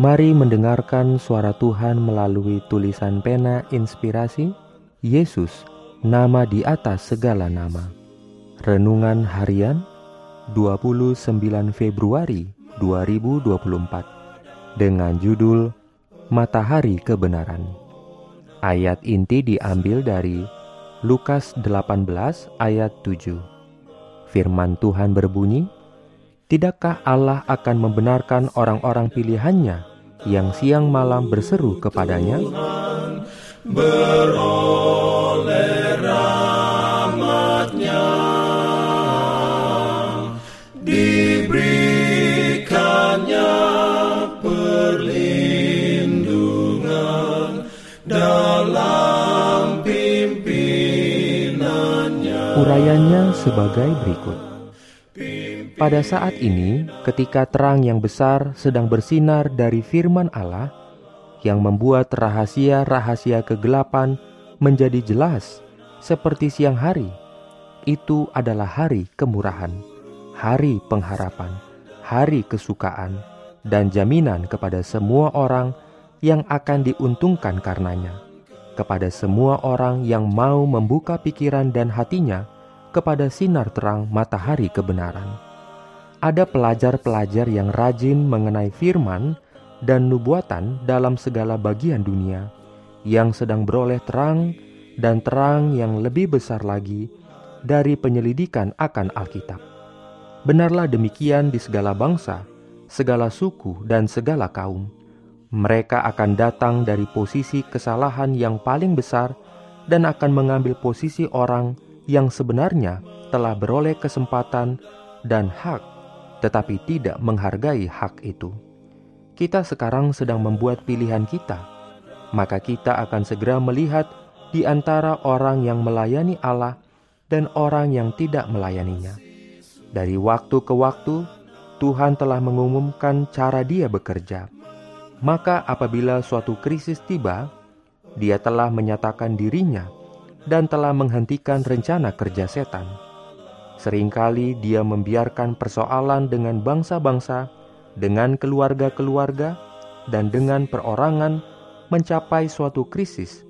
Mari mendengarkan suara Tuhan melalui tulisan pena inspirasi Yesus, nama di atas segala nama. Renungan harian 29 Februari 2024 dengan judul Matahari Kebenaran. Ayat inti diambil dari Lukas 18 ayat 7. Firman Tuhan berbunyi, Tidakkah Allah akan membenarkan orang-orang pilihannya yang siang malam berseru kepadanya? Sebagai berikut pada saat ini, ketika terang yang besar sedang bersinar dari firman Allah yang membuat rahasia-rahasia kegelapan menjadi jelas seperti siang hari, itu adalah hari kemurahan, hari pengharapan, hari kesukaan, dan jaminan kepada semua orang yang akan diuntungkan karenanya, kepada semua orang yang mau membuka pikiran dan hatinya kepada sinar terang matahari kebenaran ada pelajar-pelajar yang rajin mengenai firman dan nubuatan dalam segala bagian dunia, yang sedang beroleh terang dan terang yang lebih besar lagi dari penyelidikan akan Alkitab. Benarlah demikian di segala bangsa, segala suku, dan segala kaum. Mereka akan datang dari posisi kesalahan yang paling besar dan akan mengambil posisi orang yang sebenarnya telah beroleh kesempatan dan hak tetapi tidak menghargai hak itu. Kita sekarang sedang membuat pilihan kita, maka kita akan segera melihat di antara orang yang melayani Allah dan orang yang tidak melayaninya. Dari waktu ke waktu, Tuhan telah mengumumkan cara Dia bekerja. Maka, apabila suatu krisis tiba, Dia telah menyatakan dirinya dan telah menghentikan rencana kerja setan Seringkali dia membiarkan persoalan dengan bangsa-bangsa, dengan keluarga-keluarga, dan dengan perorangan mencapai suatu krisis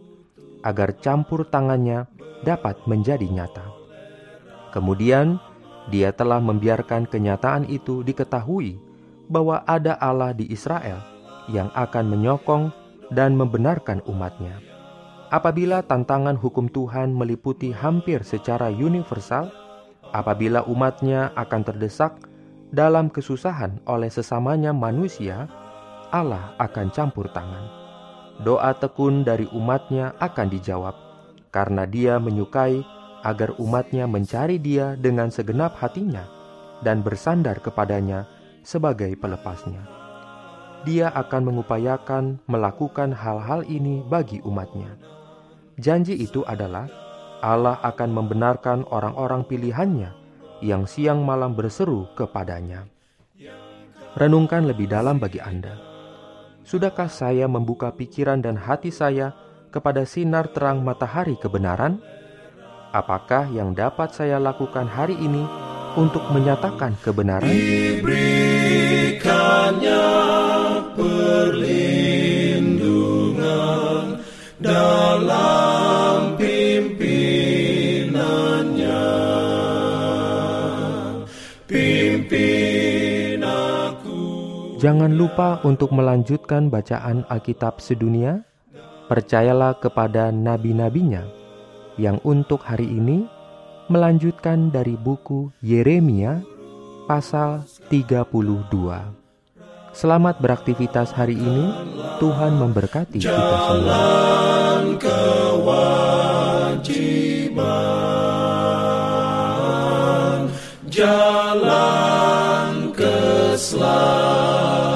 agar campur tangannya dapat menjadi nyata. Kemudian, dia telah membiarkan kenyataan itu diketahui bahwa ada Allah di Israel yang akan menyokong dan membenarkan umatnya. Apabila tantangan hukum Tuhan meliputi hampir secara universal, apabila umatnya akan terdesak dalam kesusahan oleh sesamanya manusia, Allah akan campur tangan. Doa tekun dari umatnya akan dijawab, karena dia menyukai agar umatnya mencari dia dengan segenap hatinya dan bersandar kepadanya sebagai pelepasnya. Dia akan mengupayakan melakukan hal-hal ini bagi umatnya. Janji itu adalah Allah akan membenarkan orang-orang pilihannya yang siang malam berseru kepadanya. Renungkan lebih dalam bagi Anda. Sudahkah saya membuka pikiran dan hati saya kepada sinar terang matahari kebenaran? Apakah yang dapat saya lakukan hari ini untuk menyatakan kebenaran? Diberikannya Jangan lupa untuk melanjutkan bacaan Alkitab sedunia. Percayalah kepada nabi-nabinya yang untuk hari ini melanjutkan dari buku Yeremia pasal 32. Selamat beraktivitas hari ini. Tuhan memberkati kita semua. Jalan Islam.